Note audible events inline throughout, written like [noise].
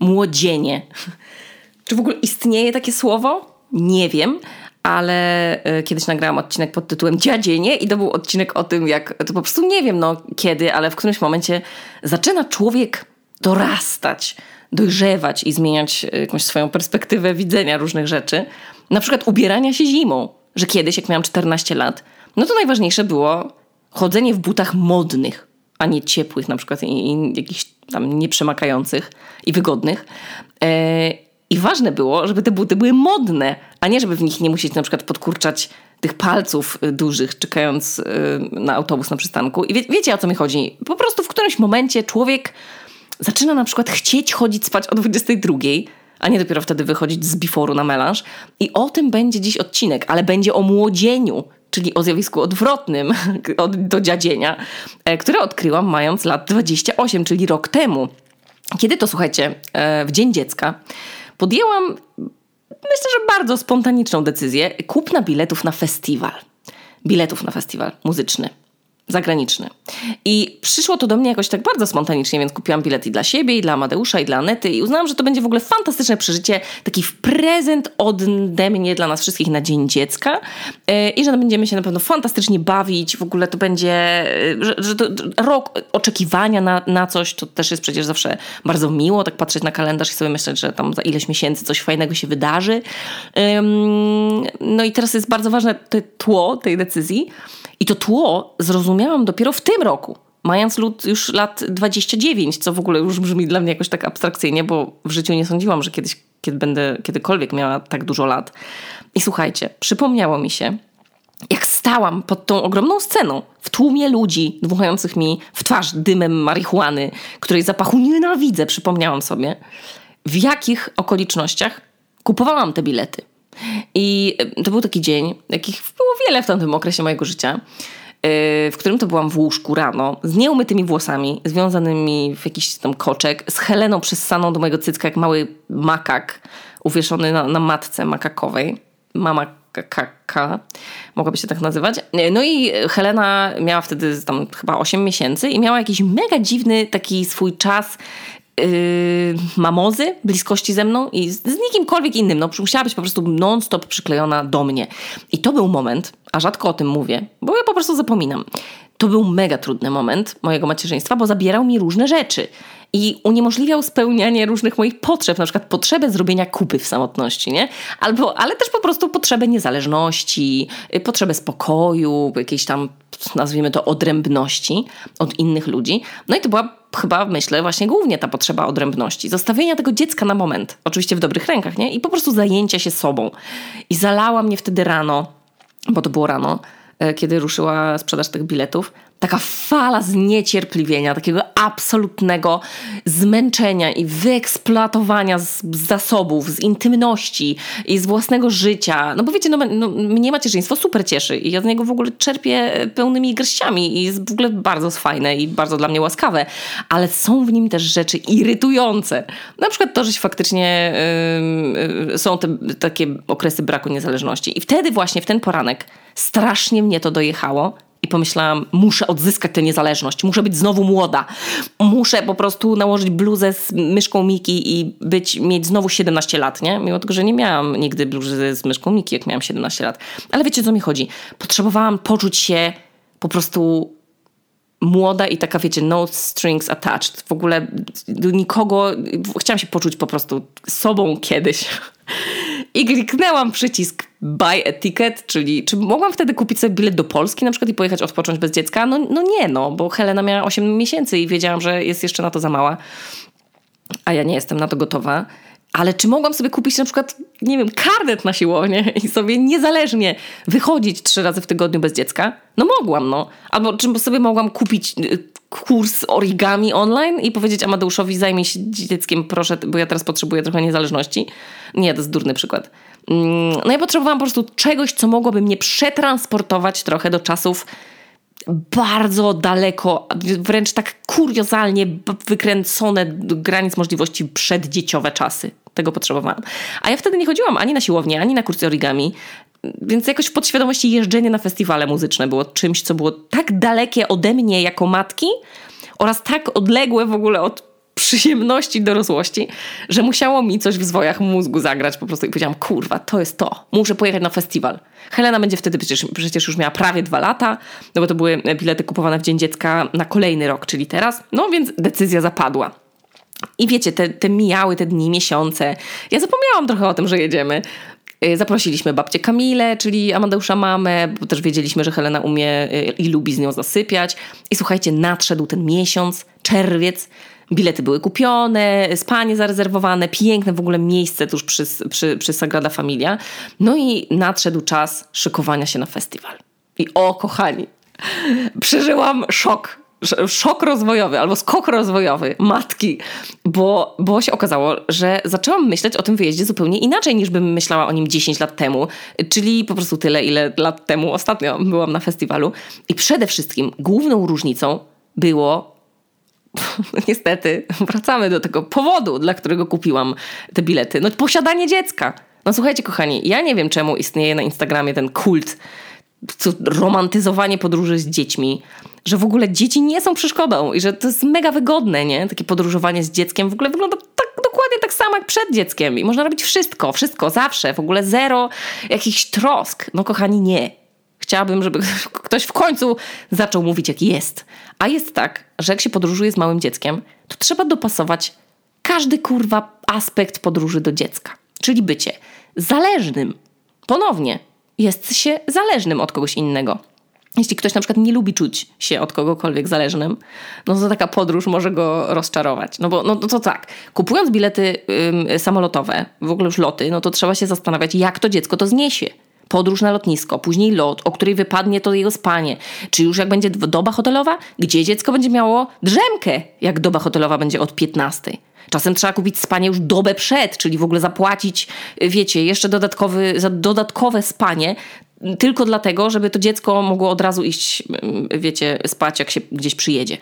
młodzienie. Czy w ogóle istnieje takie słowo? Nie wiem, ale e, kiedyś nagrałam odcinek pod tytułem Dziadzienie i to był odcinek o tym, jak to po prostu nie wiem no kiedy, ale w którymś momencie zaczyna człowiek dorastać, dojrzewać i zmieniać e, jakąś swoją perspektywę widzenia różnych rzeczy. Na przykład ubierania się zimą, że kiedyś, jak miałam 14 lat, no to najważniejsze było chodzenie w butach modnych, a nie ciepłych na przykład i, i jakichś tam nieprzemakających i wygodnych. E, I ważne było, żeby te buty były modne, a nie żeby w nich nie musieć na przykład podkurczać tych palców y, dużych, czekając y, na autobus na przystanku. I wie, wiecie o co mi chodzi? Po prostu w którymś momencie człowiek zaczyna na przykład chcieć chodzić spać o 22, a nie dopiero wtedy wychodzić z biforu na melanż. I o tym będzie dziś odcinek, ale będzie o młodzieniu, czyli o zjawisku odwrotnym [laughs] do dziadzienia, e, które odkryłam mając lat 28, czyli rok temu. Kiedy to, słuchajcie, e, w Dzień Dziecka podjęłam, myślę, że bardzo spontaniczną decyzję kupna biletów na festiwal. Biletów na festiwal muzyczny zagraniczny. I przyszło to do mnie jakoś tak bardzo spontanicznie, więc kupiłam bilet i dla siebie, i dla Amadeusza, i dla Anety i uznałam, że to będzie w ogóle fantastyczne przeżycie, taki prezent ode mnie dla nas wszystkich na Dzień Dziecka e, i że będziemy się na pewno fantastycznie bawić, w ogóle to będzie, e, że, że to, rok oczekiwania na, na coś, to też jest przecież zawsze bardzo miło, tak patrzeć na kalendarz i sobie myśleć, że tam za ileś miesięcy coś fajnego się wydarzy. No i teraz jest bardzo ważne tło tej decyzji, i to tło zrozumiałam dopiero w tym roku, mając już lat 29, co w ogóle już brzmi dla mnie jakoś tak abstrakcyjnie, bo w życiu nie sądziłam, że kiedyś, kiedy będę kiedykolwiek miała tak dużo lat. I słuchajcie, przypomniało mi się, jak stałam pod tą ogromną sceną, w tłumie ludzi dmuchających mi w twarz dymem marihuany, której zapachu nienawidzę, przypomniałam sobie, w jakich okolicznościach kupowałam te bilety. I to był taki dzień, jakich było wiele w tamtym okresie mojego życia, e, w którym to byłam w łóżku rano z nieumytymi włosami, związanymi w jakiś tam koczek, z Heleną przyssaną do mojego cycka jak mały makak uwieszony na, na matce makakowej. Mama kaka, mogłaby się tak nazywać. E, no i Helena miała wtedy tam chyba 8 miesięcy i miała jakiś mega dziwny taki swój czas mamozy, bliskości ze mną i z, z nikimkolwiek innym. No, musiała być po prostu non-stop przyklejona do mnie. I to był moment, a rzadko o tym mówię, bo ja po prostu zapominam. To był mega trudny moment mojego macierzyństwa, bo zabierał mi różne rzeczy i uniemożliwiał spełnianie różnych moich potrzeb, na przykład potrzebę zrobienia kupy w samotności, nie? Albo, ale też po prostu potrzebę niezależności, y, potrzebę spokoju, jakiejś tam, nazwijmy to, odrębności od innych ludzi. No i to była chyba, myślę, właśnie głównie ta potrzeba odrębności. Zostawienia tego dziecka na moment, oczywiście w dobrych rękach, nie? I po prostu zajęcia się sobą. I zalała mnie wtedy rano, bo to było rano, kiedy ruszyła sprzedaż tych biletów, taka fala zniecierpliwienia, takiego absolutnego zmęczenia i wyeksploatowania z, z zasobów, z intymności i z własnego życia. No bo wiecie, no, no, mnie macierzyństwo super cieszy i ja z niego w ogóle czerpię pełnymi garściami i jest w ogóle bardzo fajne i bardzo dla mnie łaskawe, ale są w nim też rzeczy irytujące. Na przykład to, że się faktycznie yy, yy, są te takie okresy braku niezależności. I wtedy właśnie, w ten poranek strasznie mnie to dojechało i pomyślałam, muszę odzyskać tę niezależność, muszę być znowu młoda, muszę po prostu nałożyć bluzę z myszką Miki i być, mieć znowu 17 lat, nie? Mimo tego, że nie miałam nigdy bluzy z myszką Miki, jak miałam 17 lat. Ale wiecie, co mi chodzi? Potrzebowałam poczuć się po prostu młoda i taka, wiecie, no strings attached. W ogóle do nikogo, chciałam się poczuć po prostu sobą kiedyś. [laughs] I kliknęłam przycisk buy a ticket, czyli czy mogłam wtedy kupić sobie bilet do Polski na przykład i pojechać odpocząć bez dziecka? No, no nie, no, bo Helena miała 8 miesięcy i wiedziałam, że jest jeszcze na to za mała, a ja nie jestem na to gotowa. Ale czy mogłam sobie kupić na przykład, nie wiem, karnet na siłownię i sobie niezależnie wychodzić trzy razy w tygodniu bez dziecka? No mogłam, no. Albo czy sobie mogłam kupić y, kurs origami online i powiedzieć Amadeuszowi zajmij się dzieckiem, proszę, bo ja teraz potrzebuję trochę niezależności? Nie, to jest durny przykład. Mm, no ja potrzebowałam po prostu czegoś, co mogłoby mnie przetransportować trochę do czasów bardzo daleko, wręcz tak kuriozalnie wykręcone do granic możliwości przeddzieciowe czasy. Tego potrzebowałam. A ja wtedy nie chodziłam ani na siłownię, ani na kursy origami, więc jakoś w podświadomości jeżdżenie na festiwale muzyczne było czymś, co było tak dalekie ode mnie jako matki oraz tak odległe w ogóle od przyjemności dorosłości, że musiało mi coś w zwojach mózgu zagrać po prostu i powiedziałam, kurwa, to jest to, muszę pojechać na festiwal. Helena będzie wtedy przecież, przecież już miała prawie dwa lata, no bo to były bilety kupowane w Dzień Dziecka na kolejny rok, czyli teraz, no więc decyzja zapadła. I wiecie, te, te mijały te dni, miesiące. Ja zapomniałam trochę o tym, że jedziemy. Y, zaprosiliśmy babcię Kamilę, czyli Amadeusza mamę, bo też wiedzieliśmy, że Helena umie y, i lubi z nią zasypiać. I słuchajcie, nadszedł ten miesiąc, czerwiec, bilety były kupione, spanie zarezerwowane, piękne w ogóle miejsce tuż przy, przy, przy Sagrada Familia. No i nadszedł czas szykowania się na festiwal. I o, kochani, przeżyłam szok szok rozwojowy albo skok rozwojowy matki, bo, bo się okazało, że zaczęłam myśleć o tym wyjeździe zupełnie inaczej niż bym myślała o nim 10 lat temu, czyli po prostu tyle, ile lat temu ostatnio byłam na festiwalu. I przede wszystkim główną różnicą było [laughs] niestety, wracamy do tego powodu, dla którego kupiłam te bilety. No posiadanie dziecka. No słuchajcie, kochani, ja nie wiem czemu istnieje na Instagramie ten kult romantyzowanie podróży z dziećmi, że w ogóle dzieci nie są przeszkodą i że to jest mega wygodne, nie? Takie podróżowanie z dzieckiem w ogóle wygląda tak dokładnie tak samo jak przed dzieckiem i można robić wszystko, wszystko, zawsze, w ogóle zero jakichś trosk. No kochani, nie. Chciałabym, żeby ktoś w końcu zaczął mówić jak jest. A jest tak, że jak się podróżuje z małym dzieckiem, to trzeba dopasować każdy kurwa aspekt podróży do dziecka. Czyli bycie zależnym. Ponownie, jest się zależnym od kogoś innego. Jeśli ktoś na przykład nie lubi czuć się od kogokolwiek zależnym, no to taka podróż może go rozczarować. No bo no, no to tak, kupując bilety ym, samolotowe, w ogóle już loty, no to trzeba się zastanawiać, jak to dziecko to zniesie podróż na lotnisko, później lot, o której wypadnie to jego spanie. Czy już jak będzie doba hotelowa, gdzie dziecko będzie miało drzemkę, jak doba hotelowa będzie od 15. Czasem trzeba kupić spanie już dobę przed, czyli w ogóle zapłacić, wiecie, jeszcze dodatkowy, za dodatkowe spanie, tylko dlatego, żeby to dziecko mogło od razu iść, wiecie, spać, jak się gdzieś przyjedzie.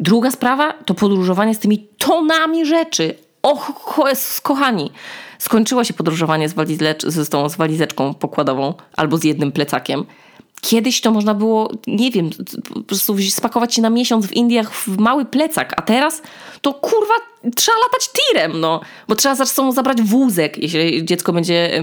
Druga sprawa to podróżowanie z tymi tonami rzeczy. Och, kochani, skończyło się podróżowanie z, walizecz, z, tą, z walizeczką pokładową albo z jednym plecakiem. Kiedyś to można było, nie wiem, po prostu spakować się na miesiąc w Indiach w mały plecak, a teraz to kurwa trzeba latać tirem, no. Bo trzeba zresztą zabrać wózek, jeśli dziecko będzie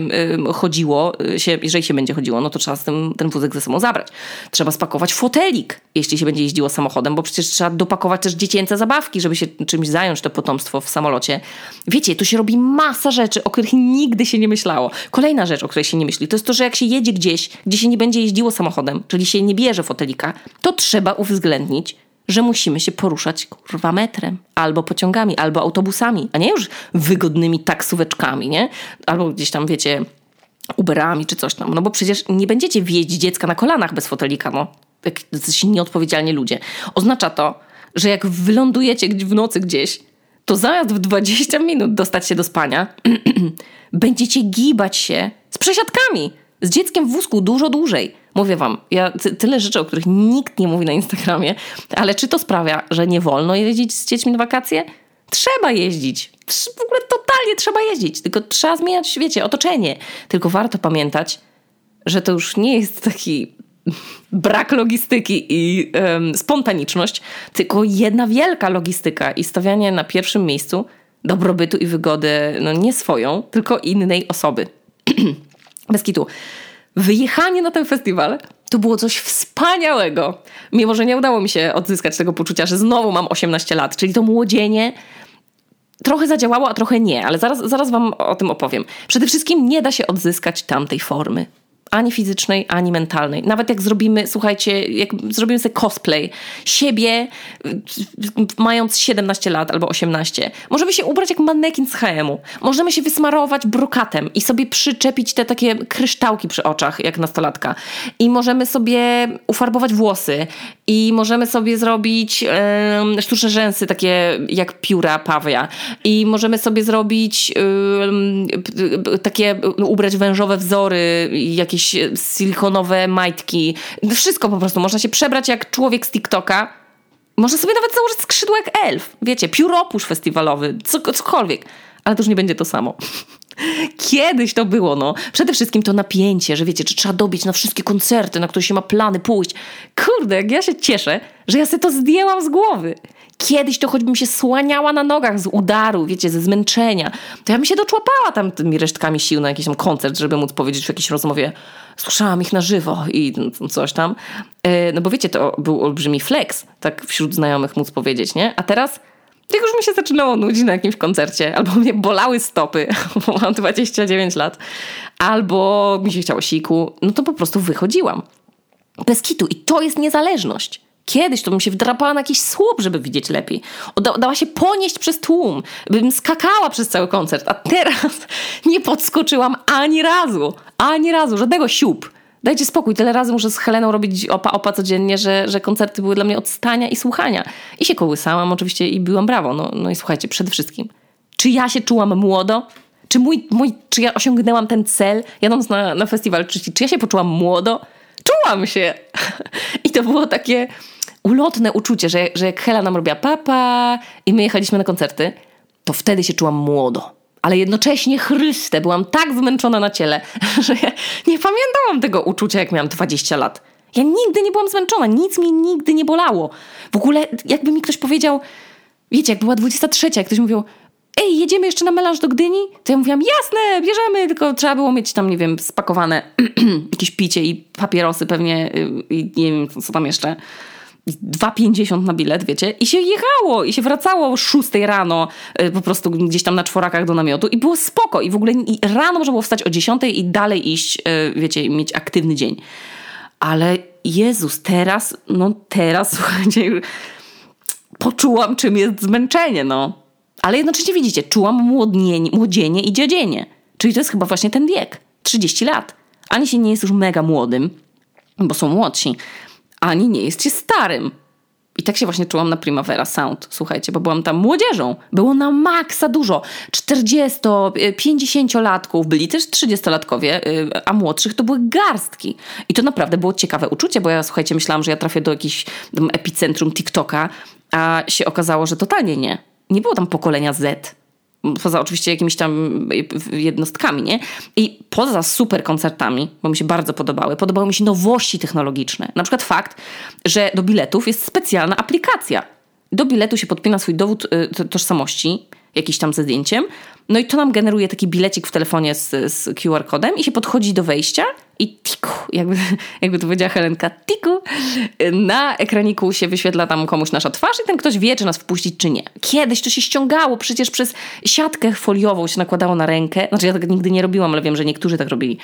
chodziło, y, się, jeżeli się będzie chodziło, no to trzeba ten, ten wózek ze sobą zabrać. Trzeba spakować fotelik, jeśli się będzie jeździło samochodem, bo przecież trzeba dopakować też dziecięce zabawki, żeby się czymś zająć, to potomstwo w samolocie. Wiecie, tu się robi masa rzeczy, o których nigdy się nie myślało. Kolejna rzecz, o której się nie myśli, to jest to, że jak się jedzie gdzieś, gdzie się nie będzie jeździło samochodem, czyli się nie bierze fotelika, to trzeba uwzględnić że musimy się poruszać kurwa metrem, albo pociągami, albo autobusami, a nie już wygodnymi taksóweczkami, nie? Albo gdzieś tam, wiecie, Uberami czy coś tam. No bo przecież nie będziecie wieźć dziecka na kolanach bez fotelika, no. Jak jesteście nieodpowiedzialni ludzie. Oznacza to, że jak wylądujecie w nocy gdzieś, to zamiast w 20 minut dostać się do spania, [clears throat] będziecie gibać się z przesiadkami, z dzieckiem w wózku dużo dłużej. Mówię wam, ja tyle rzeczy, o których nikt nie mówi na Instagramie, ale czy to sprawia, że nie wolno jeździć z dziećmi na wakacje? Trzeba jeździć. W ogóle totalnie trzeba jeździć, tylko trzeba zmieniać, wiecie, otoczenie. Tylko warto pamiętać, że to już nie jest taki brak logistyki i um, spontaniczność, tylko jedna wielka logistyka i stawianie na pierwszym miejscu dobrobytu i wygody, no nie swoją, tylko innej osoby. [clears throat] Bez kitu. Wyjechanie na ten festiwal to było coś wspaniałego. Mimo, że nie udało mi się odzyskać tego poczucia, że znowu mam 18 lat, czyli to młodzienie trochę zadziałało, a trochę nie, ale zaraz, zaraz Wam o tym opowiem. Przede wszystkim nie da się odzyskać tamtej formy ani fizycznej, ani mentalnej. Nawet jak zrobimy, słuchajcie, jak zrobimy sobie cosplay siebie, mając 17 lat albo 18, możemy się ubrać jak manekin z HM-u. Możemy się wysmarować brokatem i sobie przyczepić te takie kryształki przy oczach, jak nastolatka. I możemy sobie ufarbować włosy. I możemy sobie zrobić um, sztuczne rzęsy, takie jak pióra pawia. I możemy sobie zrobić um, takie, ubrać wężowe wzory, jakieś jakieś e, silikonowe majtki. Wszystko po prostu. Można się przebrać jak człowiek z TikToka. Można sobie nawet założyć skrzydło jak elf. Wiecie, pióropusz festiwalowy, cokolwiek. Ale to już nie będzie to samo. [laughs] Kiedyś to było, no. Przede wszystkim to napięcie, że wiecie, czy trzeba dobić na wszystkie koncerty, na które się ma plany pójść. Kurde, jak ja się cieszę, że ja sobie to zdjęłam z głowy. Kiedyś to choćbym się słaniała na nogach z udaru, wiecie, ze zmęczenia, to ja bym się doczłapała tam tymi resztkami sił na jakiś tam koncert, żeby móc powiedzieć w jakiejś rozmowie słyszałam ich na żywo i coś tam. E, no bo wiecie, to był olbrzymi flex, tak wśród znajomych móc powiedzieć, nie? A teraz jak już mi się zaczynało nudzić na jakimś koncercie, albo mnie bolały stopy, [laughs] bo mam 29 lat, albo mi się chciało siku, no to po prostu wychodziłam. Bez kitu. I to jest niezależność. Kiedyś to bym się wdrapała na jakiś słup, żeby widzieć lepiej. dała się ponieść przez tłum, bym skakała przez cały koncert, a teraz [laughs] nie podskoczyłam ani razu. Ani razu, żadnego siup. Dajcie spokój, tyle razy muszę z Heleną robić opa, opa codziennie, że, że koncerty były dla mnie odstania i słuchania. I się kołysałam oczywiście i byłam brawo. No, no i słuchajcie, przede wszystkim, czy ja się czułam młodo? Czy, mój, mój, czy ja osiągnęłam ten cel, jadąc na, na festiwal? Czy, czy ja się poczułam młodo? Czułam się! [laughs] I to było takie ulotne uczucie, że, że jak Hela nam robiła papa i my jechaliśmy na koncerty, to wtedy się czułam młodo ale jednocześnie Chryste, byłam tak wymęczona na ciele, [laughs] że ja nie pamiętałam tego uczucia, jak miałam 20 lat. Ja nigdy nie byłam zmęczona, nic mi nigdy nie bolało. W ogóle, jakby mi ktoś powiedział, wiecie, jak była 23, jak ktoś mówił, ej, jedziemy jeszcze na melanż do Gdyni? To ja mówiłam, jasne, bierzemy, tylko trzeba było mieć tam, nie wiem, spakowane [clears throat] jakieś picie i papierosy pewnie y, i nie wiem, co tam jeszcze. 2,50 na bilet, wiecie, i się jechało, i się wracało o 6 rano, y, po prostu gdzieś tam na czworakach do namiotu i było spoko. I w ogóle i rano można było wstać o 10 i dalej iść, y, wiecie, mieć aktywny dzień. Ale Jezus, teraz, no teraz, [laughs] słuchajcie, poczułam, czym jest zmęczenie, no. Ale jednocześnie widzicie, czułam młodnienie, młodzienie i dziadzienie. Czyli to jest chyba właśnie ten wiek, 30 lat. Ani się nie jest już mega młodym, bo są młodsi, ani nie jest się starym. I tak się właśnie czułam na Primavera Sound, słuchajcie, bo byłam tam młodzieżą. Było na maksa dużo. 40, 50-latków, byli też 30-latkowie, y, a młodszych to były garstki. I to naprawdę było ciekawe uczucie, bo ja, słuchajcie, myślałam, że ja trafię do jakiegoś epicentrum TikToka, a się okazało, że totalnie nie. Nie było tam pokolenia Z poza oczywiście jakimiś tam jednostkami, nie? I poza super koncertami, bo mi się bardzo podobały, podobały mi się nowości technologiczne. Na przykład fakt, że do biletów jest specjalna aplikacja. Do biletu się podpina swój dowód y, tożsamości, jakiś tam ze zdjęciem, no i to nam generuje taki bilecik w telefonie z, z QR-kodem i się podchodzi do wejścia i tiku, jakby, [laughs] jakby to powiedziała Helenka, tiku, na ekraniku się wyświetla tam komuś nasza twarz i ten ktoś wie, czy nas wpuścić, czy nie. Kiedyś to się ściągało, przecież przez siatkę foliową się nakładało na rękę, znaczy ja tego nigdy nie robiłam, ale wiem, że niektórzy tak robili,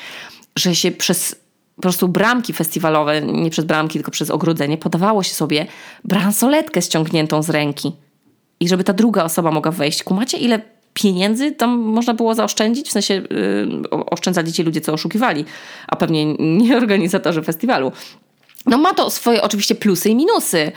że się przez po prostu bramki festiwalowe, nie przez bramki, tylko przez ogrodzenie, podawało się sobie bransoletkę ściągniętą z ręki. I żeby ta druga osoba mogła wejść. Kumacie, ile pieniędzy tam można było zaoszczędzić, w sensie yy, oszczędzali ci ludzie, co oszukiwali, a pewnie [laughs] nie organizatorzy festiwalu. No ma to swoje oczywiście plusy i minusy.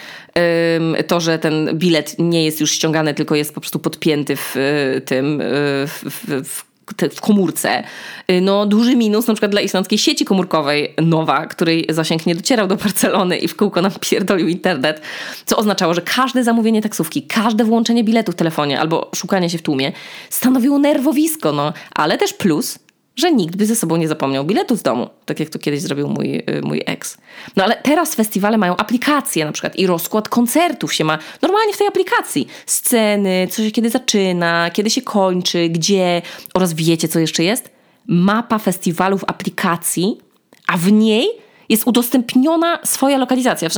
To, że ten bilet nie jest już ściągany, tylko jest po prostu podpięty w y, tym, y, w, w, w komórce. Y, no, duży minus na przykład dla islandzkiej sieci komórkowej Nowa, której zasięg nie docierał do Barcelony i w kółko nam pierdolił internet, co oznaczało, że każde zamówienie taksówki, każde włączenie biletu w telefonie albo szukanie się w tłumie stanowiło nerwowisko, no, ale też plus, że nikt by ze sobą nie zapomniał biletu z domu, tak jak to kiedyś zrobił mój, y, mój ex. No ale teraz festiwale mają aplikacje na przykład i rozkład koncertów się ma normalnie w tej aplikacji. Sceny, co się kiedy zaczyna, kiedy się kończy, gdzie oraz wiecie co jeszcze jest? Mapa festiwalu w aplikacji, a w niej jest udostępniona swoja lokalizacja.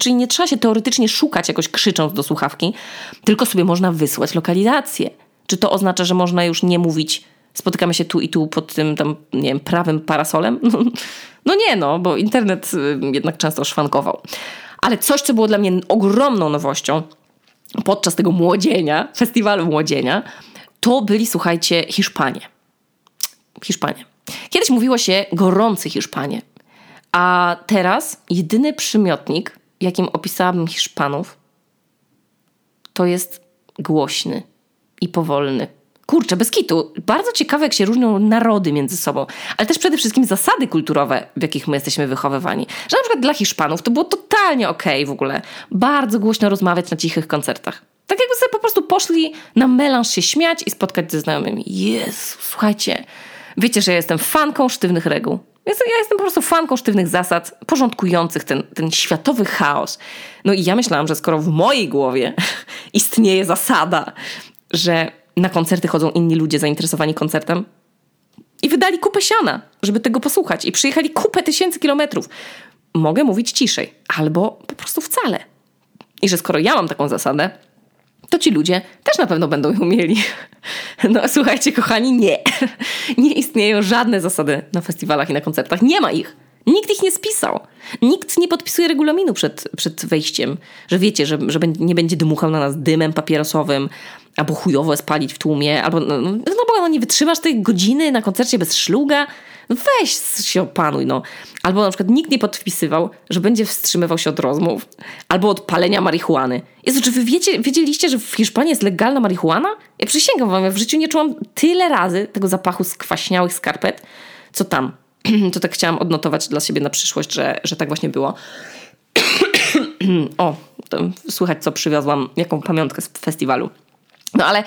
Czyli nie trzeba się teoretycznie szukać jakoś krzycząc do słuchawki, tylko sobie można wysłać lokalizację. Czy to oznacza, że można już nie mówić spotykamy się tu i tu pod tym tam, nie wiem, prawym parasolem? [laughs] No nie, no, bo internet y, jednak często szwankował. Ale coś, co było dla mnie ogromną nowością podczas tego młodzienia, festiwalu młodzienia, to byli, słuchajcie, Hiszpanie. Hiszpanie. Kiedyś mówiło się gorący Hiszpanie, a teraz jedyny przymiotnik, jakim opisałabym Hiszpanów, to jest głośny i powolny kurczę, bez kitu, bardzo ciekawe, jak się różnią narody między sobą, ale też przede wszystkim zasady kulturowe, w jakich my jesteśmy wychowywani. Że na przykład dla Hiszpanów to było totalnie okej okay w ogóle bardzo głośno rozmawiać na cichych koncertach. Tak jakby sobie po prostu poszli na melanż się śmiać i spotkać ze znajomymi. Jezu, słuchajcie, wiecie, że ja jestem fanką sztywnych reguł. Ja jestem po prostu fanką sztywnych zasad, porządkujących ten, ten światowy chaos. No i ja myślałam, że skoro w mojej głowie [laughs] istnieje zasada, że na koncerty chodzą inni ludzie zainteresowani koncertem i wydali kupę siana, żeby tego posłuchać i przyjechali kupę tysięcy kilometrów, mogę mówić ciszej albo po prostu wcale. I że skoro ja mam taką zasadę, to ci ludzie też na pewno będą ją mieli. No słuchajcie, kochani, nie. Nie istnieją żadne zasady na festiwalach i na koncertach. Nie ma ich. Nikt ich nie spisał. Nikt nie podpisuje regulaminu przed, przed wejściem, że wiecie, że, że nie będzie dmuchał na nas dymem papierosowym, albo chujowo spalić w tłumie, albo no, no, no bo no, nie wytrzymasz tej godziny na koncercie bez szluga. No weź się opanuj, no. Albo na przykład nikt nie podpisywał, że będzie wstrzymywał się od rozmów, albo od palenia marihuany. Jezu, czy wy wiecie, wiedzieliście, że w Hiszpanii jest legalna marihuana? Ja przysięgam wam, ja w życiu nie czułam tyle razy tego zapachu skwaśniałych skarpet, co tam. [clears throat] to tak chciałam odnotować dla siebie na przyszłość, że, że tak właśnie było. [clears throat] o, słychać co przywiozłam, jaką pamiątkę z festiwalu. No ale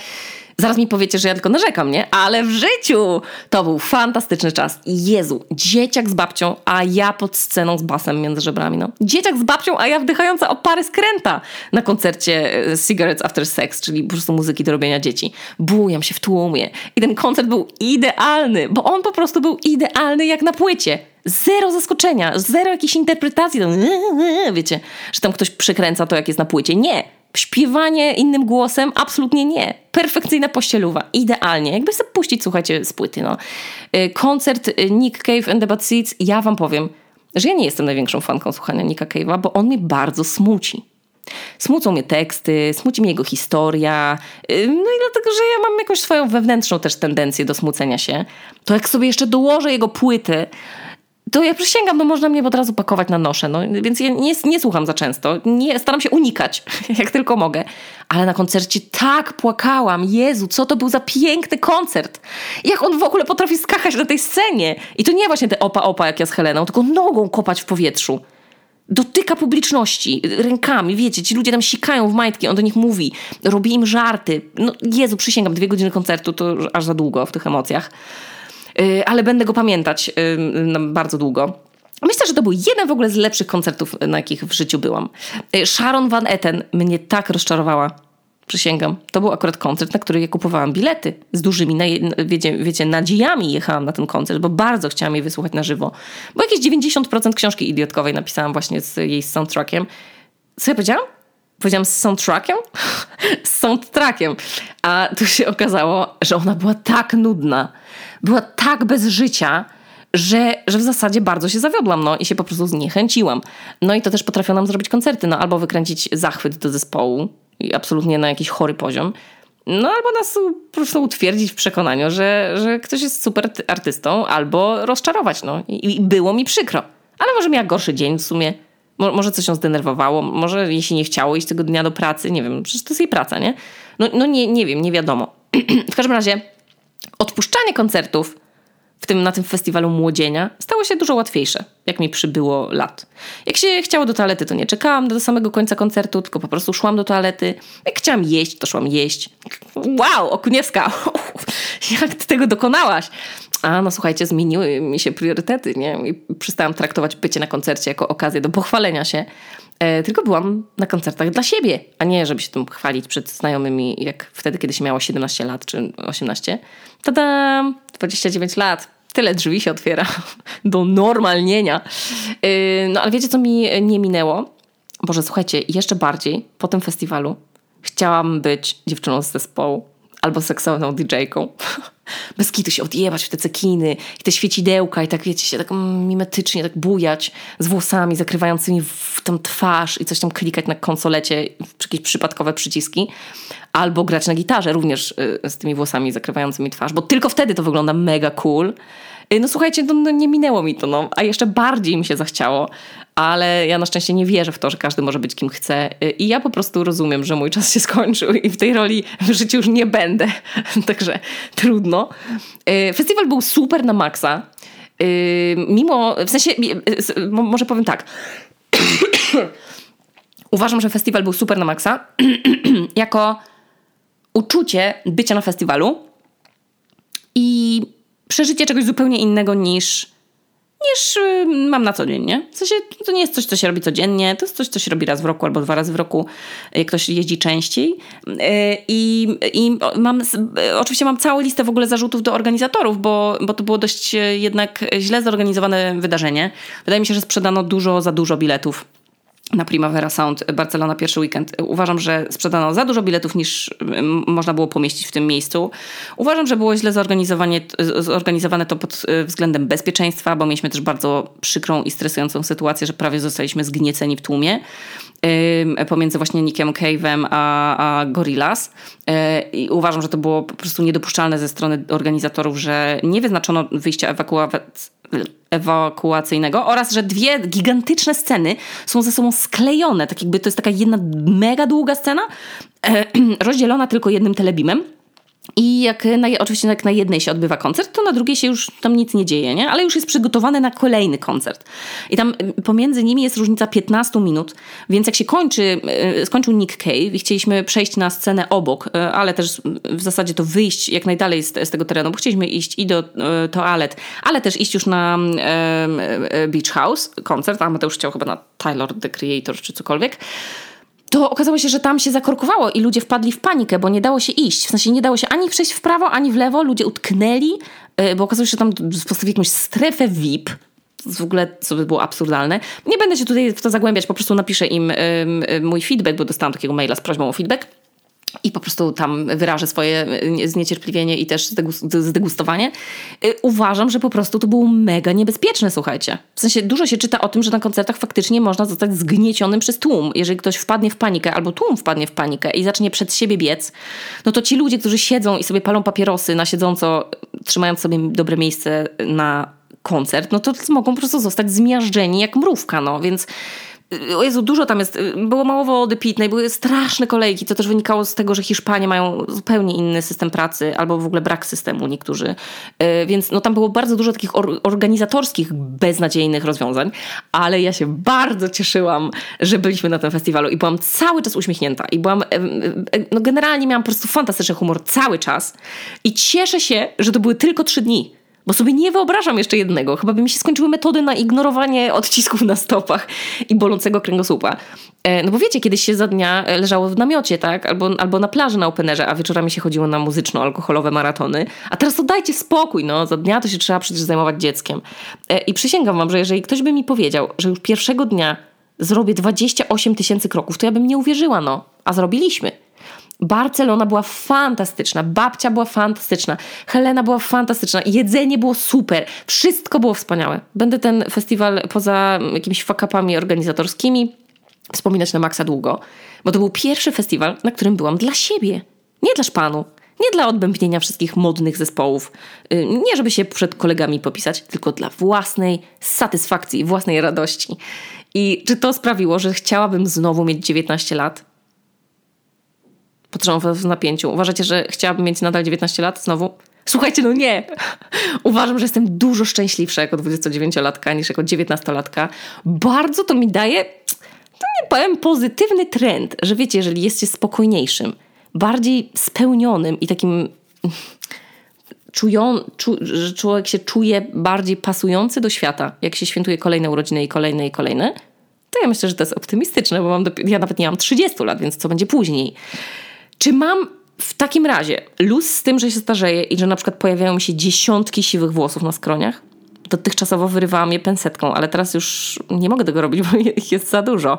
Zaraz mi powiecie, że ja tylko narzekam, nie? Ale w życiu to był fantastyczny czas. Jezu, dzieciak z babcią, a ja pod sceną z basem między żebrami, no. Dzieciak z babcią, a ja wdychająca o pary skręta na koncercie e, Cigarettes After Sex, czyli po prostu muzyki do robienia dzieci. Bujam się w tłumie. I ten koncert był idealny, bo on po prostu był idealny jak na płycie. Zero zaskoczenia, zero jakiejś interpretacji. [laughs] Wiecie, że tam ktoś przekręca to, jak jest na płycie. Nie Śpiewanie innym głosem? Absolutnie nie. Perfekcyjna pościeluwa. Idealnie. Jakby sobie puścić, słuchajcie, z płyty. No. Y, koncert y, Nick Cave and the Bad Seeds, ja wam powiem, że ja nie jestem największą fanką słuchania Nicka Cave'a, bo on mnie bardzo smuci. Smucą mnie teksty, smuci mnie jego historia, y, no i dlatego, że ja mam jakąś swoją wewnętrzną też tendencję do smucenia się. To jak sobie jeszcze dołożę jego płyty, to ja przysięgam, no można mnie od razu pakować na noszę, no, więc ja nie, nie słucham za często, nie, staram się unikać, [laughs] jak tylko mogę. Ale na koncercie tak płakałam, Jezu, co to był za piękny koncert. Jak on w ogóle potrafi skakać na tej scenie. I to nie właśnie te opa-opa jak ja z Heleną, tylko nogą kopać w powietrzu. Dotyka publiczności rękami, wiecie, ci ludzie tam sikają w majtki, on do nich mówi, robi im żarty. No Jezu, przysięgam, dwie godziny koncertu to aż za długo w tych emocjach. Y, ale będę go pamiętać y, bardzo długo. Myślę, że to był jeden w ogóle z lepszych koncertów, na jakich w życiu byłam. Y, Sharon Van Etten mnie tak rozczarowała. Przysięgam. To był akurat koncert, na który ja kupowałam bilety z dużymi, wiecie, wiecie, nadziejami jechałam na ten koncert, bo bardzo chciałam jej wysłuchać na żywo. Bo jakieś 90% książki idiotkowej napisałam właśnie z jej soundtrackiem. Co ja powiedziałam? Powiedziałam z soundtrackiem? [laughs] z soundtrackiem. A tu się okazało, że ona była tak nudna była tak bez życia, że, że w zasadzie bardzo się zawiodłam no, i się po prostu zniechęciłam. No i to też potrafią nam zrobić koncerty, no albo wykręcić zachwyt do zespołu absolutnie na jakiś chory poziom, no albo nas po prostu utwierdzić w przekonaniu, że, że ktoś jest super artystą, albo rozczarować, no. I, i było mi przykro. Ale może miała gorszy dzień w sumie. może coś ją zdenerwowało, może jej się nie chciało iść tego dnia do pracy, nie wiem, przecież to jest jej praca, nie? No, no nie, nie wiem, nie wiadomo. [clears throat] w każdym razie odpuszczanie koncertów w tym, na tym festiwalu młodzienia stało się dużo łatwiejsze, jak mi przybyło lat. Jak się chciało do toalety, to nie czekałam do samego końca koncertu, tylko po prostu szłam do toalety. Jak chciałam jeść, to szłam jeść. Wow, Okuniewska, [laughs] jak ty tego dokonałaś? A no słuchajcie, zmieniły mi się priorytety, nie? I przestałam traktować bycie na koncercie jako okazję do pochwalenia się. E, tylko byłam na koncertach dla siebie, a nie żeby się tym chwalić przed znajomymi, jak wtedy, kiedy się miało 17 lat czy 18. Tada! 29 lat. Tyle drzwi się otwiera [laughs] do normalnienia. E, no ale wiecie, co mi nie minęło? Boże, słuchajcie, jeszcze bardziej po tym festiwalu chciałam być dziewczyną z zespołu albo seksowną DJ-ką. [laughs] Bez kitu się odjebać w te cekiny i te świecidełka i tak wiecie, się tak mimetycznie tak bujać z włosami zakrywającymi w tą twarz i coś tam klikać na konsolecie, jakieś przypadkowe przyciski. Albo grać na gitarze również y, z tymi włosami zakrywającymi twarz, bo tylko wtedy to wygląda mega cool. Y, no słuchajcie, no, no, nie minęło mi to, no, a jeszcze bardziej mi się zachciało, ale ja na szczęście nie wierzę w to, że każdy może być kim chce. Y, i ja po prostu rozumiem, że mój czas się skończył i w tej roli w życiu już nie będę, [laughs] także trudno. Y, festiwal był super na maksa, mimo, w sensie, może powiem tak, [coughs] uważam, że festiwal był super na maksa, [clears throat] jako uczucie bycia na festiwalu i przeżycie czegoś zupełnie innego niż, niż y, mam na co dzień, nie? W sensie to nie jest coś, co się robi codziennie, to jest coś, co się robi raz w roku albo dwa razy w roku, jak ktoś jeździ częściej. Y, I, i mam, y, oczywiście mam całą listę w ogóle zarzutów do organizatorów, bo, bo to było dość jednak źle zorganizowane wydarzenie. Wydaje mi się, że sprzedano dużo za dużo biletów na Primavera Sound Barcelona pierwszy weekend. Uważam, że sprzedano za dużo biletów niż można było pomieścić w tym miejscu. Uważam, że było źle zorganizowane, zorganizowane to pod e, względem bezpieczeństwa, bo mieliśmy też bardzo przykrą i stresującą sytuację, że prawie zostaliśmy zgnieceni w tłumie pomiędzy właśnie Nickiem Cave'em a, a Gorillaz. E, I uważam, że to było po prostu niedopuszczalne ze strony organizatorów, że nie wyznaczono wyjścia ewakuacji ewakuacyjnego oraz, że dwie gigantyczne sceny są ze sobą sklejone, tak jakby to jest taka jedna mega długa scena, e, [clears throat] rozdzielona tylko jednym telebimem. I jak na, oczywiście jak na jednej się odbywa koncert, to na drugiej się już tam nic nie dzieje, nie? ale już jest przygotowany na kolejny koncert. I tam y, pomiędzy nimi jest różnica 15 minut, więc jak się kończy, y, skończył Nick Cave i chcieliśmy przejść na scenę obok, y, ale też w zasadzie to wyjść jak najdalej z, z tego terenu, bo chcieliśmy iść i do toalet, ale też iść już na Beach House koncert, a Mateusz chciał chyba na Tyler the Creator czy cokolwiek to okazało się, że tam się zakorkowało i ludzie wpadli w panikę, bo nie dało się iść. W sensie nie dało się ani przejść w prawo, ani w lewo. Ludzie utknęli, e, bo okazało się, że tam postawili jakąś strefę VIP. W ogóle, co by było absurdalne. Nie będę się tutaj w to zagłębiać, po prostu napiszę im mój feedback, bo dostałam takiego maila z prośbą o feedback i po prostu tam wyrażę swoje e, zniecierpliwienie i też zdegustowanie. E, uważam, że po prostu to było mega niebezpieczne, słuchajcie. W sensie dużo się czyta o tym, że na koncertach faktycznie można zostać zgniecionym przez tłum. Jeżeli ktoś wpadnie w panikę, albo tłum wpadnie w panikę i zacznie przed siebie biec, no to ci ludzie, którzy siedzą i sobie palą papierosy na siedząco, trzymając sobie dobre miejsce na koncert, no to mogą po prostu zostać zmiażdżeni jak mrówka, no. Więc o Jezu, dużo tam jest. Było mało wody pitnej, były straszne kolejki. To też wynikało z tego, że Hiszpanie mają zupełnie inny system pracy, albo w ogóle brak systemu niektórzy. E, więc no, tam było bardzo dużo takich or organizatorskich, beznadziejnych rozwiązań, ale ja się bardzo cieszyłam, że byliśmy na tym festiwalu i byłam cały czas uśmiechnięta. I byłam, no generalnie miałam po prostu fantastyczny humor cały czas. I cieszę się, że to były tylko trzy dni bo sobie nie wyobrażam jeszcze jednego. Chyba by mi się skończyły metody na ignorowanie odcisków na stopach i bolącego kręgosłupa. E, no bo wiecie, kiedyś się za dnia leżało w namiocie, tak? Albo, albo na plaży na openerze, a wieczorami się chodziło na muzyczno-alkoholowe maratony. A teraz to dajcie spokój, no. Za dnia to się trzeba przecież zajmować dzieckiem. E, I przysięgam wam, że jeżeli ktoś by mi powiedział, że już pierwszego dnia zrobię 28 tysięcy kroków, to ja bym nie uwierzyła, no. A zrobiliśmy. Barcelona była fantastyczna, babcia była fantastyczna, Helena była fantastyczna, jedzenie było super, wszystko było wspaniałe. Będę ten festiwal poza jakimiś fakapami organizatorskimi wspominać na maksa długo, bo to był pierwszy festiwal, na którym byłam dla siebie, nie dla szpanu. Nie dla odbębnienia wszystkich modnych zespołów, y, nie żeby się przed kolegami popisać, tylko dla własnej satysfakcji, własnej radości. I czy to sprawiło, że chciałabym znowu mieć 19 lat? Patrzą w napięciu. Uważacie, że chciałabym mieć nadal 19 lat znowu? [laughs] Słuchajcie, no nie. Uważam, że jestem dużo szczęśliwsza jako 29-latka niż jako 19-latka. Bardzo to mi daje, to nie powiem, pozytywny trend, że wiecie, jeżeli jest się spokojniejszym, bardziej spełnionym i takim [laughs] czują, czu, że człowiek się czuje bardziej pasujący do świata, jak się świętuje kolejne urodziny i kolejne i kolejne, to ja myślę, że to jest optymistyczne, bo mam ja nawet nie mam 30 lat, więc co będzie później. Czy mam w takim razie luz z tym, że się starzeję i że na przykład pojawiają mi się dziesiątki siwych włosów na skroniach? Dotychczasowo wyrywałam je pensetką, ale teraz już nie mogę tego robić, [laughs] bo ich jest za dużo.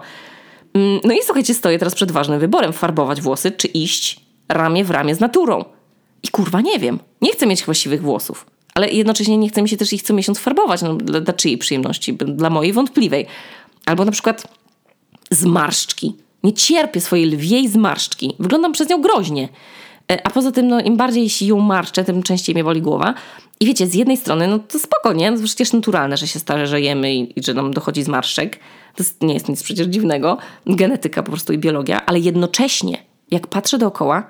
Mm, no i słuchajcie, stoję teraz przed ważnym wyborem: farbować włosy, czy iść ramię w ramię z naturą. I kurwa nie wiem. Nie chcę mieć chyba siwych włosów, ale jednocześnie nie chcę mi się też ich co miesiąc farbować. No, dla, dla czyjej przyjemności? Dla mojej wątpliwej. Albo na przykład zmarszczki. Nie cierpię swojej lwiej zmarszczki. Wyglądam przez nią groźnie. E, a poza tym, no, im bardziej się ją marszczę, tym częściej mnie boli głowa. I wiecie, z jednej strony, no to spoko, nie? No, przecież naturalne, że się starzejemy i, i że nam dochodzi zmarszczek. To jest, nie jest nic przecież dziwnego. Genetyka po prostu i biologia. Ale jednocześnie, jak patrzę dookoła,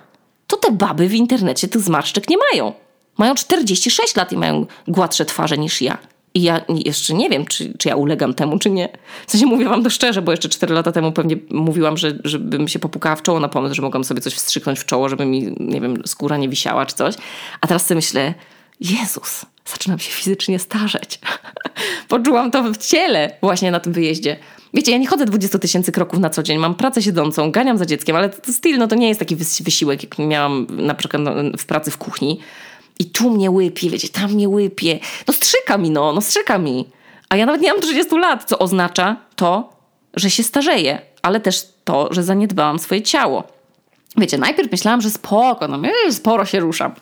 to te baby w internecie tych zmarszczek nie mają. Mają 46 lat i mają gładsze twarze niż ja. I ja jeszcze nie wiem, czy, czy ja ulegam temu, czy nie. W sensie mówię wam to szczerze, bo jeszcze 4 lata temu pewnie mówiłam, że żebym się popukała w czoło na pomysł, że mogłam sobie coś wstrzyknąć w czoło, żeby mi, nie wiem, skóra nie wisiała czy coś. A teraz sobie myślę, Jezus, zaczynam się fizycznie starzeć. [laughs] Poczułam to w ciele właśnie na tym wyjeździe. Wiecie, ja nie chodzę 20 tysięcy kroków na co dzień, mam pracę siedzącą, ganiam za dzieckiem, ale to styl, no to nie jest taki wysiłek, jak miałam na przykład no, w pracy w kuchni. I tu mnie łypie, wiecie, tam mnie łypie. No strzyka mi, no, no strzyka mi. A ja nawet nie mam 30 lat, co oznacza to, że się starzeję, ale też to, że zaniedbałam swoje ciało. Wiecie, najpierw myślałam, że spoko, no sporo się ruszam.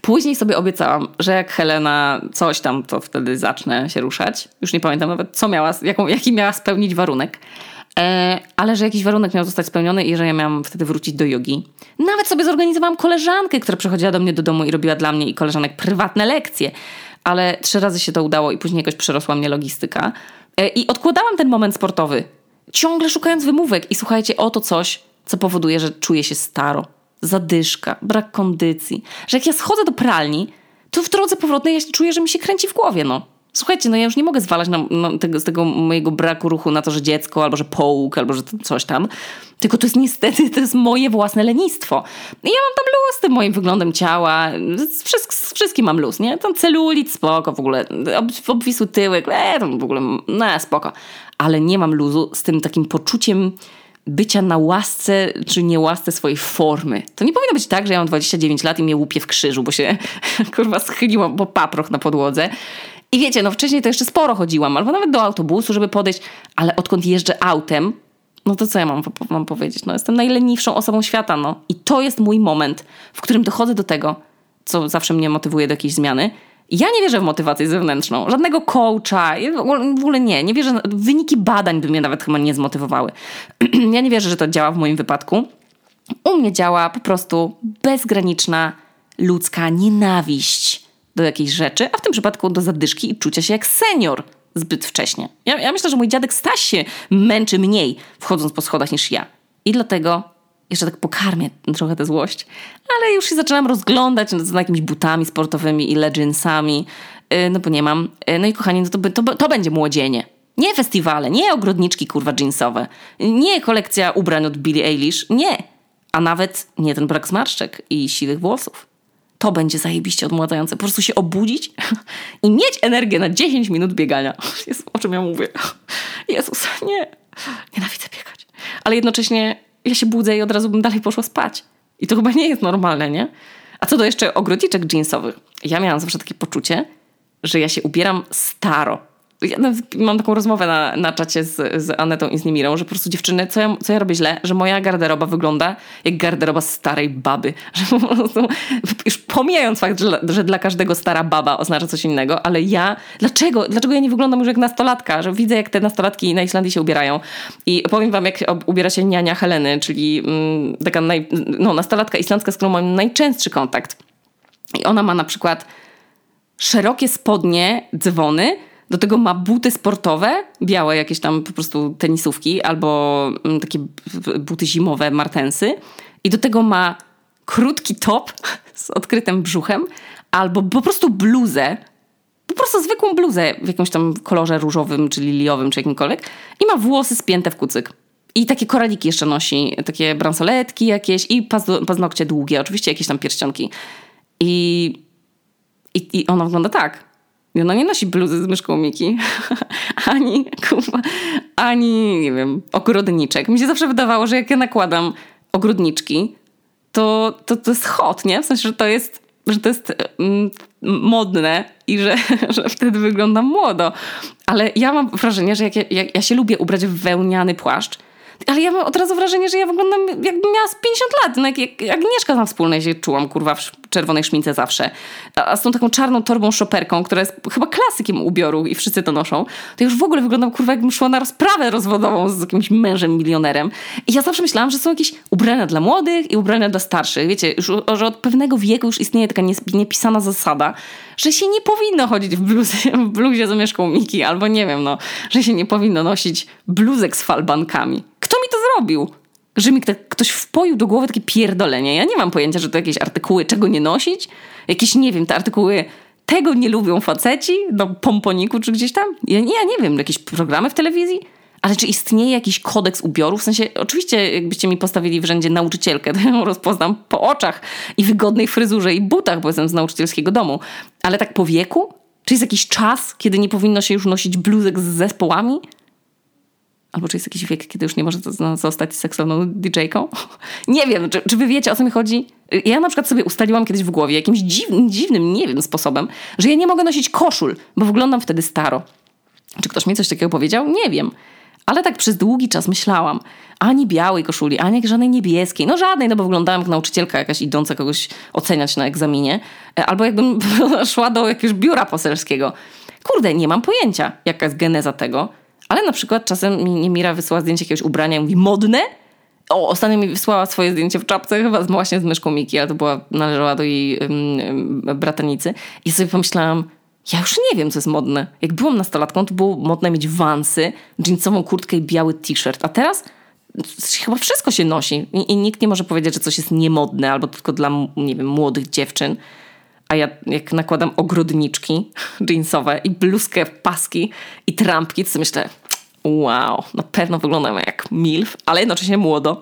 Później sobie obiecałam, że jak Helena coś tam, to wtedy zacznę się ruszać. Już nie pamiętam nawet, co miała, jaką, jaki miała spełnić warunek. E, ale że jakiś warunek miał zostać spełniony i że ja miałam wtedy wrócić do jogi. Nawet sobie zorganizowałam koleżankę, która przychodziła do mnie do domu i robiła dla mnie i koleżanek prywatne lekcje. Ale trzy razy się to udało i później jakoś przerosła mnie logistyka. E, I odkładałam ten moment sportowy. Ciągle szukając wymówek. I słuchajcie, oto coś, co powoduje, że czuję się staro. Zadyszka, brak kondycji. Że jak ja schodzę do pralni, to w drodze powrotnej ja czuję, że mi się kręci w głowie, no. Słuchajcie, no ja już nie mogę zwalać na, na tego, z tego mojego braku ruchu na to, że dziecko, albo że połóg, albo że coś tam. Tylko to jest niestety, to jest moje własne lenistwo. I ja mam tam luz z tym moim wyglądem ciała. Z, z wszystkim mam luz, nie? Tam celulit, spoko w ogóle. Ob, obwisły tyłek, e, tam w ogóle, no spoko. Ale nie mam luzu z tym takim poczuciem bycia na łasce czy niełasce swojej formy. To nie powinno być tak, że ja mam 29 lat i mnie łupie w krzyżu, bo się [laughs] kurwa schyliłam po paproch na podłodze. I wiecie, no wcześniej to jeszcze sporo chodziłam, albo nawet do autobusu, żeby podejść, ale odkąd jeżdżę autem, no to co ja mam, mam powiedzieć? No jestem najleniwszą osobą świata, no. I to jest mój moment, w którym dochodzę do tego, co zawsze mnie motywuje do jakiejś zmiany. Ja nie wierzę w motywację zewnętrzną, żadnego coacha, w ogóle nie. Nie wierzę, wyniki badań by mnie nawet chyba nie zmotywowały. [clears throat] ja nie wierzę, że to działa w moim wypadku. U mnie działa po prostu bezgraniczna ludzka nienawiść do jakiejś rzeczy, a w tym przypadku do zadyszki i czucia się jak senior zbyt wcześnie. Ja, ja myślę, że mój dziadek Staś się męczy mniej wchodząc po schodach niż ja. I dlatego jeszcze tak pokarmię trochę tę złość, ale już się zaczynam rozglądać za jakimiś butami sportowymi i leginsami, yy, no bo nie mam. Yy, no i kochani, no to, to, to będzie młodzienie. Nie festiwale, nie ogrodniczki kurwa jeansowe, nie kolekcja ubrań od Billie Eilish, nie. A nawet nie ten brak zmarszczek i siwych włosów to będzie zajebiście odmładzające. Po prostu się obudzić i mieć energię na 10 minut biegania. Jezu, o czym ja mówię? Jezus, nie. Nienawidzę biegać. Ale jednocześnie ja się budzę i od razu bym dalej poszła spać. I to chyba nie jest normalne, nie? A co do jeszcze ogrodniczek jeansowych. Ja miałam zawsze takie poczucie, że ja się ubieram staro ja mam taką rozmowę na, na czacie z, z Anetą i z Nimirą, że po prostu dziewczyny, co ja, co ja robię źle, że moja garderoba wygląda jak garderoba starej baby. [laughs] Że po prostu, już pomijając fakt, że, że dla każdego stara baba oznacza coś innego, ale ja, dlaczego, dlaczego ja nie wyglądam już jak nastolatka? Że widzę, jak te nastolatki na Islandii się ubierają. I powiem wam, jak ubiera się niania Heleny, czyli mm, taka naj, no, nastolatka islandzka, z którą mam najczęstszy kontakt. I ona ma na przykład szerokie spodnie, dzwony, do tego ma buty sportowe, białe jakieś tam po prostu tenisówki albo mm, takie buty zimowe, martensy. I do tego ma krótki top [laughs] z odkrytym brzuchem albo po prostu bluzę, po prostu zwykłą bluzę w jakimś tam kolorze różowym, czy liliowym, czy jakimkolwiek i ma włosy spięte w kucyk. I takie koraliki jeszcze nosi, takie bransoletki jakieś i paznokcie długie, oczywiście jakieś tam pierścionki. I, i, i ona wygląda tak. Ona nie nosi bluzy z myszką Miki, [laughs] ani, kurwa, ani, nie wiem, ogrodniczek. Mi się zawsze wydawało, że jak ja nakładam ogrodniczki, to, to, to jest hot, nie? W sensie, że to jest, że to jest mm, modne i że, [laughs] że wtedy wyglądam młodo. Ale ja mam wrażenie, że jak ja, jak ja się lubię ubrać w wełniany płaszcz, ale ja mam od razu wrażenie, że ja wyglądam jakbym miała z 50 lat. No jak, jak, jak Agnieszka na wspólnej się czułam, kurwa, w czerwonej szmince zawsze. A, a z tą taką czarną torbą szoperką, która jest chyba klasykiem ubioru i wszyscy to noszą, to już w ogóle wyglądam, kurwa, jakbym szła na rozprawę rozwodową z jakimś mężem milionerem. I ja zawsze myślałam, że są jakieś ubrania dla młodych i ubrania dla starszych. Wiecie, już, że od pewnego wieku już istnieje taka niepisana zasada, że się nie powinno chodzić w bluzie, w bluzie z mieszką Miki, albo nie wiem, no, że się nie powinno nosić bluzek z falbankami. Kto mi to zrobił? Że mi ktoś wpoił do głowy takie pierdolenie. Ja nie mam pojęcia, że to jakieś artykuły, czego nie nosić. Jakieś, nie wiem, te artykuły tego nie lubią faceci do pomponiku czy gdzieś tam. Ja ja nie wiem, jakieś programy w telewizji. Ale czy istnieje jakiś kodeks ubioru? W sensie, oczywiście, jakbyście mi postawili w rzędzie nauczycielkę, to ją rozpoznam po oczach i wygodnej fryzurze i butach, bo jestem z nauczycielskiego domu. Ale tak po wieku? Czy jest jakiś czas, kiedy nie powinno się już nosić bluzek z zespołami? Albo czy jest jakiś wiek, kiedy już nie może zostać seksowną DJ-ką? [laughs] Nie wiem, czy, czy wy wiecie, o co mi chodzi? Ja na przykład sobie ustaliłam kiedyś w głowie jakimś dziwnym, dziwnym, nie wiem, sposobem, że ja nie mogę nosić koszul, bo wyglądam wtedy staro. Czy ktoś mi coś takiego powiedział? Nie wiem. Ale tak przez długi czas myślałam. Ani białej koszuli, ani żadnej niebieskiej. No żadnej, no bo wyglądałem jak nauczycielka jakaś idąca kogoś oceniać na egzaminie. E, albo jakbym [laughs] szła do jakiegoś biura poselskiego. Kurde, nie mam pojęcia, jaka jest geneza tego. Ale na przykład czasem mi Mira wysyła zdjęcie jakiegoś ubrania i mówi modne? O, ostatnio mi wysłała swoje zdjęcie w czapce, chyba właśnie z myszką Miki, ale to była, należała do jej um, bratanicy. I sobie pomyślałam, ja już nie wiem, co jest modne. Jak byłam nastolatką, to było modne mieć wansy, jeansową kurtkę i biały t-shirt. A teraz chyba wszystko się nosi. I, I, nikt nie może powiedzieć, że coś jest niemodne albo tylko dla, nie wiem, młodych dziewczyn. A ja jak nakładam ogrodniczki jeansowe i bluzkę, paski i trampki, to myślę, wow, na pewno wyglądam jak milf, ale jednocześnie młodo.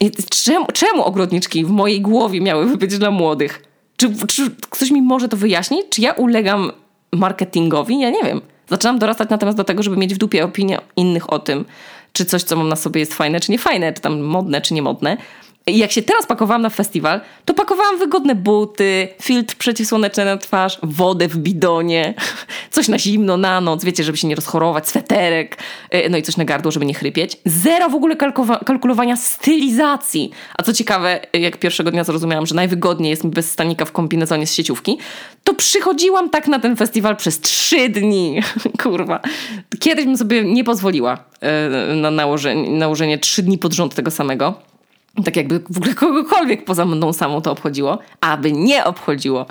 I czemu, czemu ogrodniczki w mojej głowie miałyby być dla młodych? Czy, czy ktoś mi może to wyjaśnić? Czy ja ulegam marketingowi? Ja nie wiem. Zaczynam dorastać natomiast do tego, żeby mieć w dupie opinię innych o tym, czy coś, co mam na sobie jest fajne, czy nie fajne, czy tam modne, czy nie modne. I jak się teraz pakowałam na festiwal, to pakowałam wygodne buty, filtr przeciwsłoneczny na twarz, wodę w bidonie, [laughs] coś na zimno, na noc, wiecie, żeby się nie rozchorować, sweterek, y, no i coś na gardło, żeby nie chrypieć. Zero w ogóle kalkulowania stylizacji. A co ciekawe, jak pierwszego dnia zrozumiałam, że najwygodniej jest mi bez stanika w kombinezonie z sieciówki, to przychodziłam tak na ten festiwal przez trzy dni. [laughs] Kurwa. Kiedyś bym sobie nie pozwoliła y, na nałożenie, nałożenie trzy dni pod rząd tego samego. Tak jakby w ogóle kogokolwiek poza mną samą to obchodziło, aby nie obchodziło.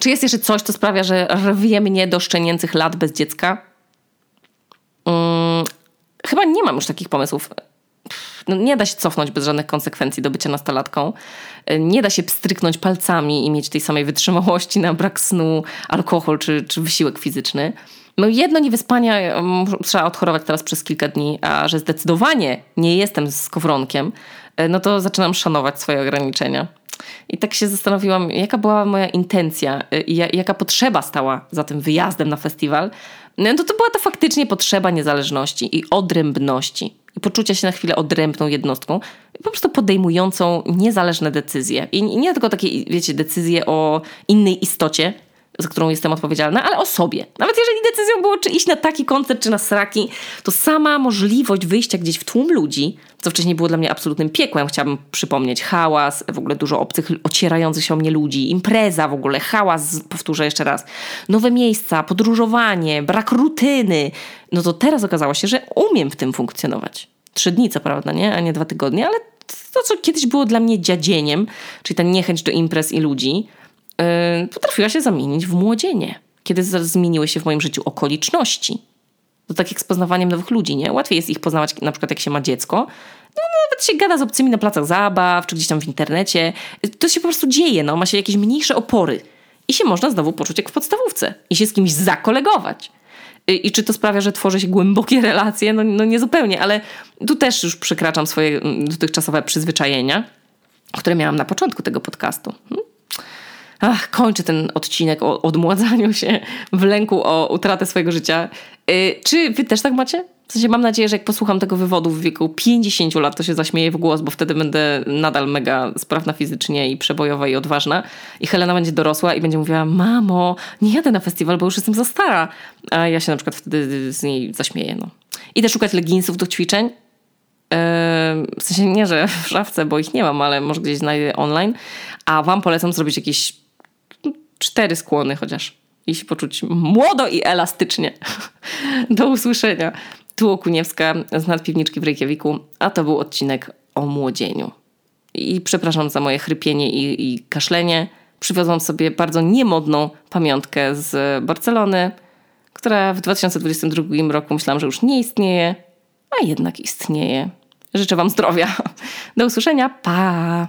Czy jest jeszcze coś, co sprawia, że rwie mnie do szczenięcych lat bez dziecka? Hmm, chyba nie mam już takich pomysłów. No, nie da się cofnąć bez żadnych konsekwencji do bycia nastolatką. Nie da się pstryknąć palcami i mieć tej samej wytrzymałości na brak snu, alkohol czy, czy wysiłek fizyczny. No jedno niewyspania trzeba odchorować teraz przez kilka dni, a że zdecydowanie nie jestem z kowronkiem, e, no to zaczynam szanować swoje ograniczenia. I tak się zastanowiłam, jaka była moja intencja e, i jaka potrzeba stała za tym wyjazdem na festiwal. No to, to była to faktycznie potrzeba niezależności i odrębności. I poczucia się na chwilę odrębną jednostką, po prostu podejmującą niezależne decyzje. I nie tylko takie, wiecie, decyzje o innej istocie, za którą jestem odpowiedzialna, ale o sobie. Nawet jeżeli decyzją było, czy iść na taki koncert, czy na sraki, to sama możliwość wyjścia gdzieś w tłum ludzi, co wcześniej było dla mnie absolutnym piekłem, chciałabym przypomnieć, hałas, w ogóle dużo obcych, ocierających się o mnie ludzi, impreza w ogóle, hałas, powtórzę jeszcze raz, nowe miejsca, podróżowanie, brak rutyny, no to teraz okazało się, że umiem w tym funkcjonować. Trzy dni, co prawda, nie? A nie dwa tygodnie, ale to, co kiedyś było dla mnie dziadzieniem, czyli ta niechęć do imprez i ludzi, potrafiła się zamienić w młodzienie, kiedy zmieniły się w moim życiu okoliczności. To tak jak z poznawaniem nowych ludzi, nie? Łatwiej jest ich poznawać na przykład jak się ma dziecko. No, nawet się gada z obcymi na placach zabaw, czy gdzieś tam w internecie. To się po prostu dzieje, no. Ma się jakieś mniejsze opory. I się można znowu poczuć jak w podstawówce. I się z kimś zakolegować. I czy to sprawia, że tworzy się głębokie [laughs] relacje? No, no nie zupełnie, ale tu też już przekraczam swoje mm, dotychczasowe przyzwyczajenia, które miałam na początku tego podcastu. Ach, kończę ten odcinek o odmładzaniu się w lęku o utratę swojego życia. Yy, czy wy też tak macie? W sensie mam nadzieję, że jak posłucham tego wywodu w wieku 50 lat, to się zaśmieję w głos, bo wtedy będę nadal mega sprawna fizycznie i przebojowa i odważna. I Helena będzie dorosła i będzie mówiła, mamo, nie jadę na festiwal, bo już jestem za stara. A ja się na przykład wtedy z niej zaśmieję. No. Idę szukać leginsów do ćwiczeń. W sensie nie, że w szafce, bo ich nie mam, ale może gdzieś znajdę online. A wam polecam zrobić jakieś cztery skłony chociaż i się poczuć młodo i elastycznie. [laughs] Do usłyszenia. Tu Okuniewska z nadpiwniczki w Reykjaviku, a to był odcinek o młodzieniu. I przepraszam za moje chrypienie i, i kaszlenie. Przywiozłam sobie bardzo niemodną pamiątkę z Barcelony, która w 2022 roku myślałam, że już nie istnieje, a jednak istnieje. Życzę Wam zdrowia. [laughs] Do usłyszenia. Pa!